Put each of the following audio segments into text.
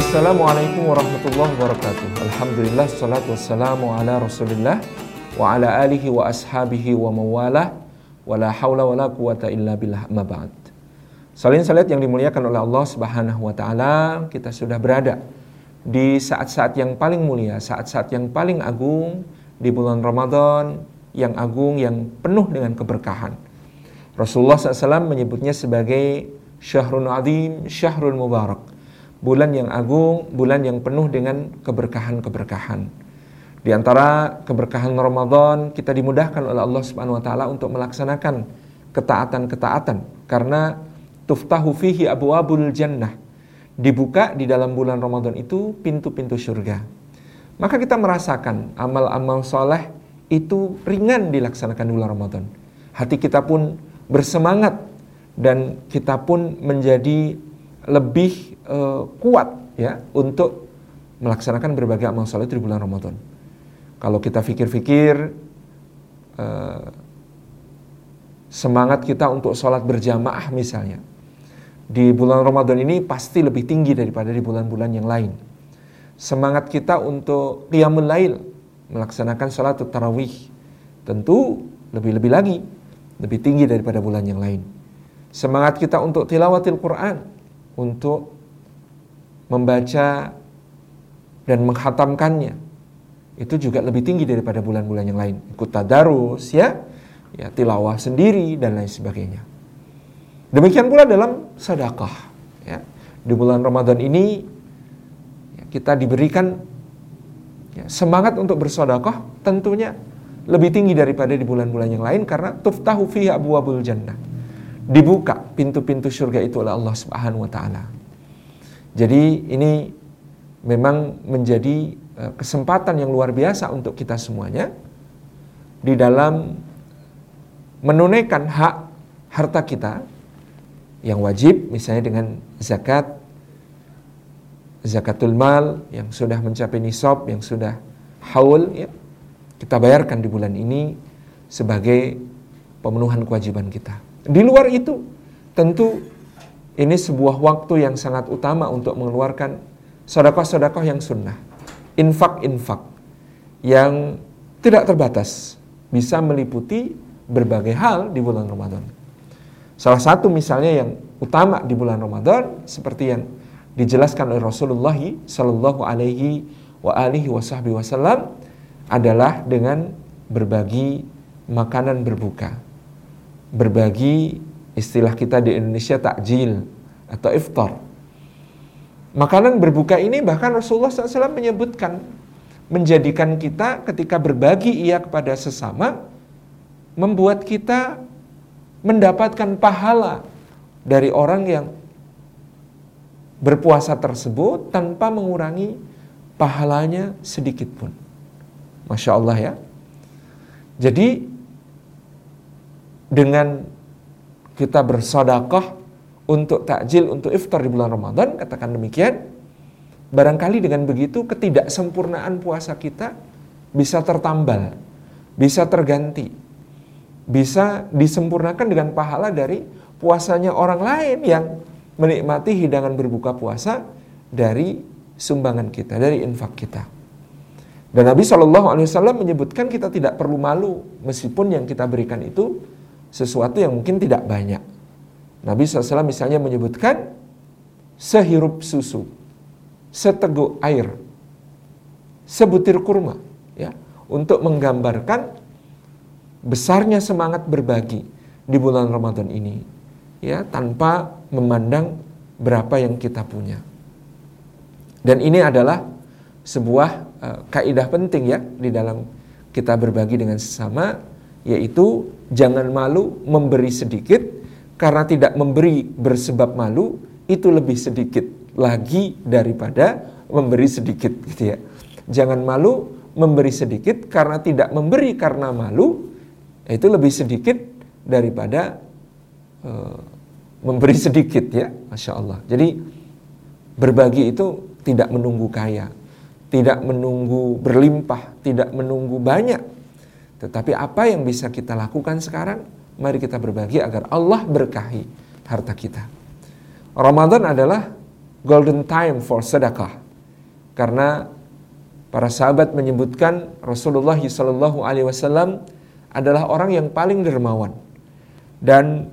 Assalamualaikum warahmatullahi wabarakatuh. Alhamdulillah salatu wassalamu ala Rasulillah wa ala alihi wa ashabihi wa mawalah wa la haula wa la quwata illa billah amma ba'd. Salin salat yang dimuliakan oleh Allah Subhanahu wa taala, kita sudah berada di saat-saat yang paling mulia, saat-saat yang paling agung di bulan Ramadan yang agung yang penuh dengan keberkahan. Rasulullah SAW menyebutnya sebagai syahrul adim, syahrul mubarak bulan yang agung, bulan yang penuh dengan keberkahan-keberkahan. Di antara keberkahan Ramadan, kita dimudahkan oleh Allah Subhanahu wa taala untuk melaksanakan ketaatan-ketaatan karena tuftahu fihi abwabul jannah. Dibuka di dalam bulan Ramadan itu pintu-pintu surga. Maka kita merasakan amal-amal soleh itu ringan dilaksanakan di bulan Ramadan. Hati kita pun bersemangat dan kita pun menjadi lebih uh, kuat ya untuk melaksanakan berbagai amal soleh di bulan Ramadan. Kalau kita pikir-pikir uh, semangat kita untuk sholat berjamaah misalnya di bulan Ramadan ini pasti lebih tinggi daripada di bulan-bulan yang lain. Semangat kita untuk qiyamul lail melaksanakan sholat tarawih tentu lebih-lebih lagi lebih tinggi daripada bulan yang lain. Semangat kita untuk tilawatil Quran untuk membaca dan menghatamkannya itu juga lebih tinggi daripada bulan-bulan yang lain. Ikut tadarus ya, ya tilawah sendiri dan lain sebagainya. Demikian pula dalam sedekah ya. Di bulan Ramadan ini ya, kita diberikan ya, semangat untuk bersedekah tentunya lebih tinggi daripada di bulan-bulan yang lain karena tuftahu fiha abwabul jannah dibuka pintu-pintu surga itu oleh Allah Subhanahu wa taala. Jadi ini memang menjadi eh, kesempatan yang luar biasa untuk kita semuanya di dalam menunaikan hak harta kita yang wajib misalnya dengan zakat zakatul mal yang sudah mencapai nisab yang sudah haul ya kita bayarkan di bulan ini sebagai pemenuhan kewajiban kita. Di luar itu, tentu ini sebuah waktu yang sangat utama untuk mengeluarkan sodakoh-sodakoh yang sunnah. Infak-infak yang tidak terbatas. Bisa meliputi berbagai hal di bulan Ramadan. Salah satu misalnya yang utama di bulan Ramadan seperti yang dijelaskan oleh Rasulullah Sallallahu Alaihi wa alihi wasallam adalah dengan berbagi makanan berbuka berbagi istilah kita di Indonesia takjil atau iftar. Makanan berbuka ini bahkan Rasulullah SAW menyebutkan menjadikan kita ketika berbagi ia kepada sesama membuat kita mendapatkan pahala dari orang yang berpuasa tersebut tanpa mengurangi pahalanya sedikit pun. Masya Allah ya. Jadi dengan kita bersodakoh untuk takjil, untuk iftar di bulan Ramadan, katakan demikian, barangkali dengan begitu ketidaksempurnaan puasa kita bisa tertambal, bisa terganti, bisa disempurnakan dengan pahala dari puasanya orang lain yang menikmati hidangan berbuka puasa dari sumbangan kita, dari infak kita. Dan Nabi Shallallahu Alaihi Wasallam menyebutkan kita tidak perlu malu meskipun yang kita berikan itu sesuatu yang mungkin tidak banyak. Nabi SAW misalnya menyebutkan sehirup susu, seteguk air, sebutir kurma, ya, untuk menggambarkan besarnya semangat berbagi di bulan Ramadan ini, ya, tanpa memandang berapa yang kita punya. Dan ini adalah sebuah uh, kaidah penting ya di dalam kita berbagi dengan sesama yaitu jangan malu memberi sedikit karena tidak memberi bersebab malu itu lebih sedikit lagi daripada memberi sedikit gitu ya. Jangan malu memberi sedikit karena tidak memberi karena malu itu lebih sedikit daripada uh, memberi sedikit ya, masya Allah. Jadi berbagi itu tidak menunggu kaya, tidak menunggu berlimpah, tidak menunggu banyak, tetapi apa yang bisa kita lakukan sekarang? Mari kita berbagi agar Allah berkahi harta kita. Ramadan adalah golden time for sedekah. Karena para sahabat menyebutkan Rasulullah Shallallahu alaihi wasallam adalah orang yang paling dermawan. Dan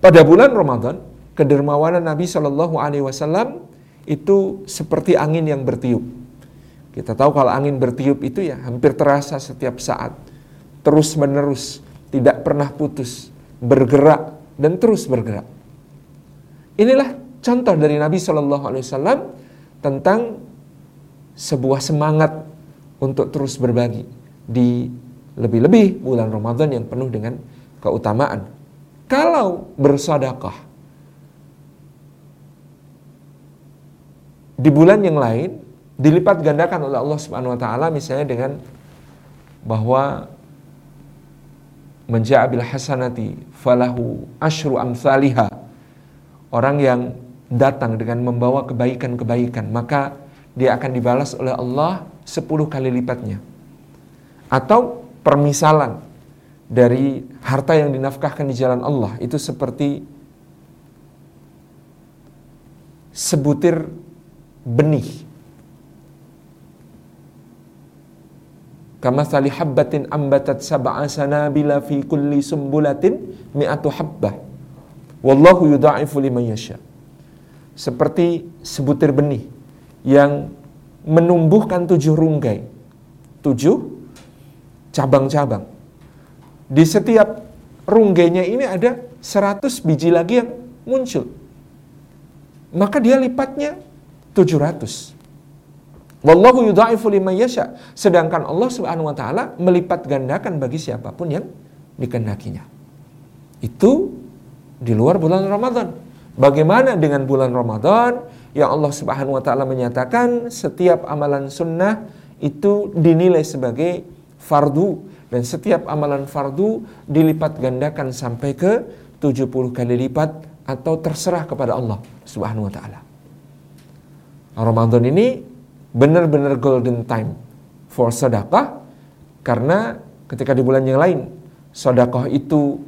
pada bulan Ramadan, kedermawanan Nabi Shallallahu alaihi wasallam itu seperti angin yang bertiup. Kita tahu kalau angin bertiup itu ya hampir terasa setiap saat. Terus menerus, tidak pernah putus, bergerak dan terus bergerak. Inilah contoh dari Nabi Shallallahu Alaihi Wasallam tentang sebuah semangat untuk terus berbagi di lebih-lebih bulan Ramadan yang penuh dengan keutamaan. Kalau bersedekah di bulan yang lain dilipat gandakan oleh Allah Subhanahu wa taala misalnya dengan bahwa menja'a bil hasanati falahu asyru amsalihah orang yang datang dengan membawa kebaikan-kebaikan, maka dia akan dibalas oleh Allah 10 kali lipatnya. Atau permisalan dari harta yang dinafkahkan di jalan Allah itu seperti sebutir benih. Kama habbatin ambatat sab'a sanabila fi kulli sumbulatin mi'atu habbah. Wallahu yudha'ifu liman yasha. Seperti sebutir benih yang menumbuhkan tujuh runggai. Tujuh cabang-cabang. Di setiap runggainya ini ada seratus biji lagi yang muncul. Maka dia lipatnya tujuh ratus. Wallahu yudha'ifu liman yasha. Sedangkan Allah Subhanahu wa taala melipat gandakan bagi siapa pun yang dikenakinya. Itu di luar bulan Ramadan. Bagaimana dengan bulan Ramadan yang Allah Subhanahu wa taala menyatakan setiap amalan sunnah itu dinilai sebagai fardu dan setiap amalan fardu dilipat gandakan sampai ke 70 kali lipat atau terserah kepada Allah Subhanahu wa taala. Ramadan ini benar-benar golden time for sedekah karena ketika di bulan yang lain sedekah itu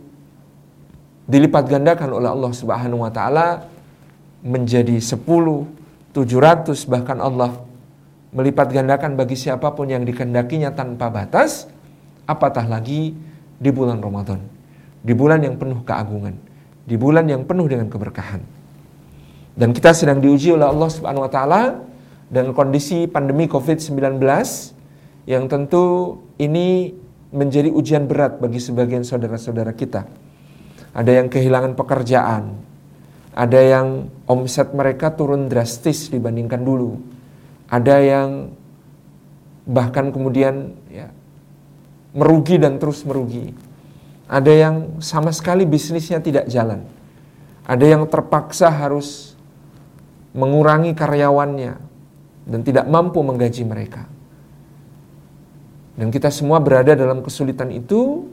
dilipat gandakan oleh Allah Subhanahu wa taala menjadi 10, 700 bahkan Allah melipat gandakan bagi siapa pun yang dikendakinya tanpa batas, apatah lagi di bulan Ramadan. Di bulan yang penuh keagungan, di bulan yang penuh dengan keberkahan. Dan kita sedang diuji oleh Allah Subhanahu wa taala dengan kondisi pandemi Covid-19 yang tentu ini menjadi ujian berat bagi sebagian saudara-saudara kita. Ada yang kehilangan pekerjaan, ada yang omset mereka turun drastis dibandingkan dulu, ada yang bahkan kemudian ya, merugi dan terus merugi, ada yang sama sekali bisnisnya tidak jalan, ada yang terpaksa harus mengurangi karyawannya dan tidak mampu menggaji mereka. Dan kita semua berada dalam kesulitan itu,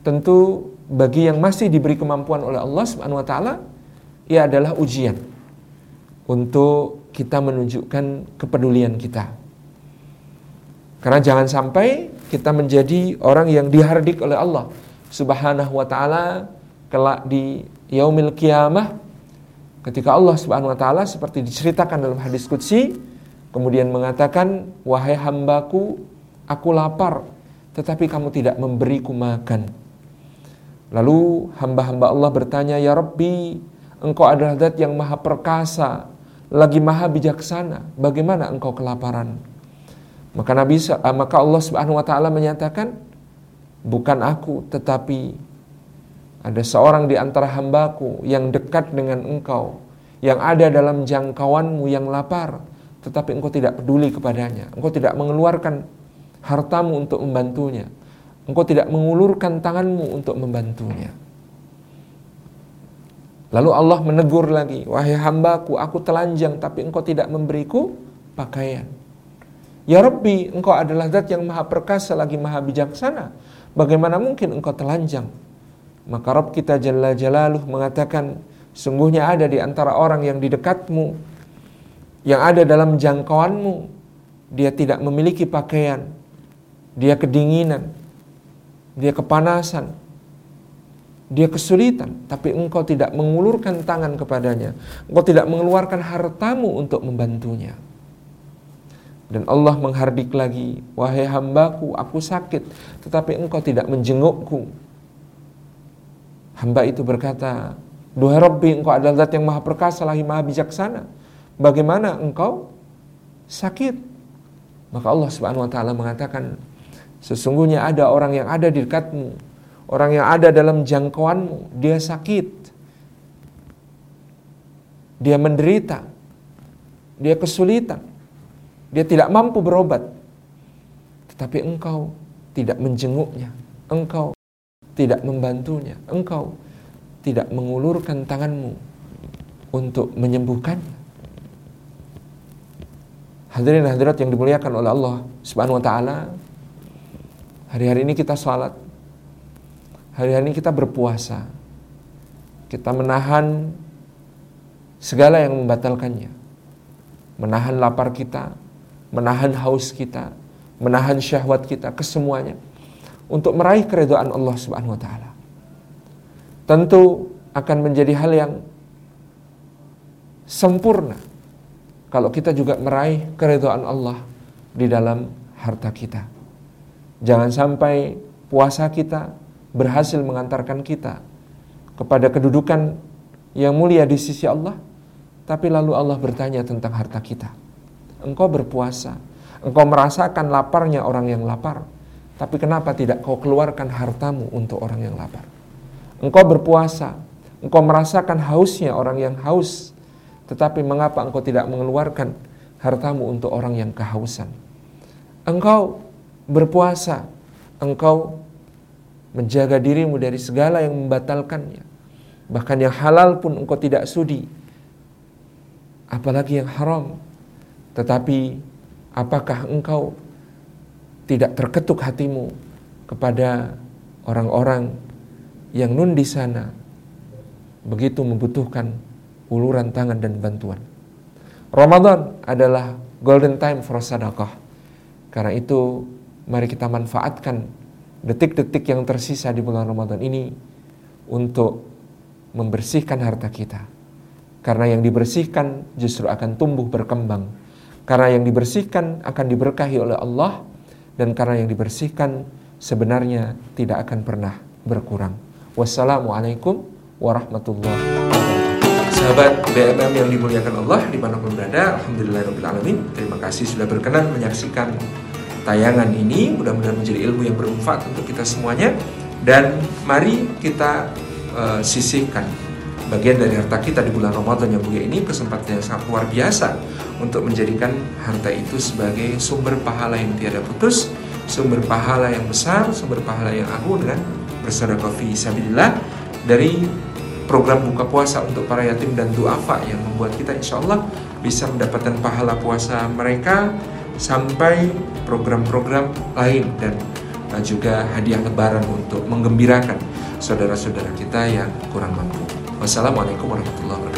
tentu bagi yang masih diberi kemampuan oleh Allah Subhanahu wa taala ia adalah ujian untuk kita menunjukkan kepedulian kita. Karena jangan sampai kita menjadi orang yang dihardik oleh Allah Subhanahu wa taala kelak di yaumil kiamah ketika Allah Subhanahu wa taala seperti diceritakan dalam hadis qudsi kemudian mengatakan wahai hambaku aku lapar tetapi kamu tidak memberiku makan Lalu hamba-hamba Allah bertanya, Ya Rabbi, engkau adalah zat yang maha perkasa, lagi maha bijaksana. Bagaimana engkau kelaparan? Maka Nabi eh, maka Allah Subhanahu wa taala menyatakan, bukan aku tetapi ada seorang di antara hambaku yang dekat dengan engkau, yang ada dalam jangkauanmu yang lapar, tetapi engkau tidak peduli kepadanya. Engkau tidak mengeluarkan hartamu untuk membantunya. Engkau tidak mengulurkan tanganmu untuk membantunya. Lalu Allah menegur lagi, wahai hambaku, aku telanjang tapi engkau tidak memberiku pakaian. Ya Rabbi, engkau adalah zat yang maha perkasa lagi maha bijaksana. Bagaimana mungkin engkau telanjang? Maka Rabb kita Jalla Jalaluh mengatakan, sungguhnya ada di antara orang yang di dekatmu, yang ada dalam jangkauanmu, dia tidak memiliki pakaian, dia kedinginan, dia kepanasan. dia kesulitan, tapi engkau tidak mengulurkan tangan kepadanya, engkau tidak mengeluarkan hartamu untuk membantunya. Dan Allah menghardik lagi, wahai hambaku, aku sakit, tetapi engkau tidak menjengukku. Hamba itu berkata, Duhai Rabbi, engkau adalah zat yang maha perkasa, lagi maha bijaksana. Bagaimana engkau sakit? Maka Allah subhanahu wa ta'ala mengatakan, sesungguhnya ada orang yang ada di dekatmu, orang yang ada dalam jangkauanmu, dia sakit. Dia menderita. Dia kesulitan dia tidak mampu berobat. Tetapi engkau tidak menjenguknya. Engkau tidak membantunya. Engkau tidak mengulurkan tanganmu untuk menyembuhkannya. Hadirin hadirat yang dimuliakan oleh Allah Subhanahu wa taala. Hari-hari ini kita salat. Hari-hari ini kita berpuasa. Kita menahan segala yang membatalkannya. Menahan lapar kita, menahan haus kita, menahan syahwat kita, kesemuanya untuk meraih keridhaan Allah Subhanahu wa taala. Tentu akan menjadi hal yang sempurna kalau kita juga meraih keridhaan Allah di dalam harta kita. Jangan sampai puasa kita berhasil mengantarkan kita kepada kedudukan yang mulia di sisi Allah, tapi lalu Allah bertanya tentang harta kita engkau berpuasa, engkau merasakan laparnya orang yang lapar, tapi kenapa tidak kau keluarkan hartamu untuk orang yang lapar? Engkau berpuasa, engkau merasakan hausnya orang yang haus, tetapi mengapa engkau tidak mengeluarkan hartamu untuk orang yang kehausan? Engkau berpuasa, engkau menjaga dirimu dari segala yang membatalkannya. Bahkan yang halal pun engkau tidak sudi. Apalagi yang haram. Tetapi apakah engkau tidak terketuk hatimu kepada orang-orang yang nun di sana begitu membutuhkan uluran tangan dan bantuan. Ramadan adalah golden time for sedekah. Karena itu mari kita manfaatkan detik-detik yang tersisa di bulan Ramadan ini untuk membersihkan harta kita. Karena yang dibersihkan justru akan tumbuh berkembang karena yang dibersihkan akan diberkahi oleh Allah dan karena yang dibersihkan sebenarnya tidak akan pernah berkurang. Wassalamualaikum warahmatullahi wabarakatuh. Sahabat BMM yang dimuliakan Allah di mana pun berada, Alhamdulillahirrahmanirrahim. Terima kasih sudah berkenan menyaksikan tayangan ini. Mudah-mudahan menjadi ilmu yang bermanfaat untuk kita semuanya. Dan mari kita uh, sisihkan bagian dari harta kita di bulan Ramadan yang mulia ini kesempatan yang sangat luar biasa untuk menjadikan harta itu sebagai sumber pahala yang tiada putus, sumber pahala yang besar, sumber pahala yang agung dengan bersedekah fi sabilillah dari program buka puasa untuk para yatim dan duafa yang membuat kita insya Allah bisa mendapatkan pahala puasa mereka sampai program-program lain dan juga hadiah lebaran untuk menggembirakan saudara-saudara kita yang kurang mampu. Wassalamualaikum warahmatullahi wabarakatuh.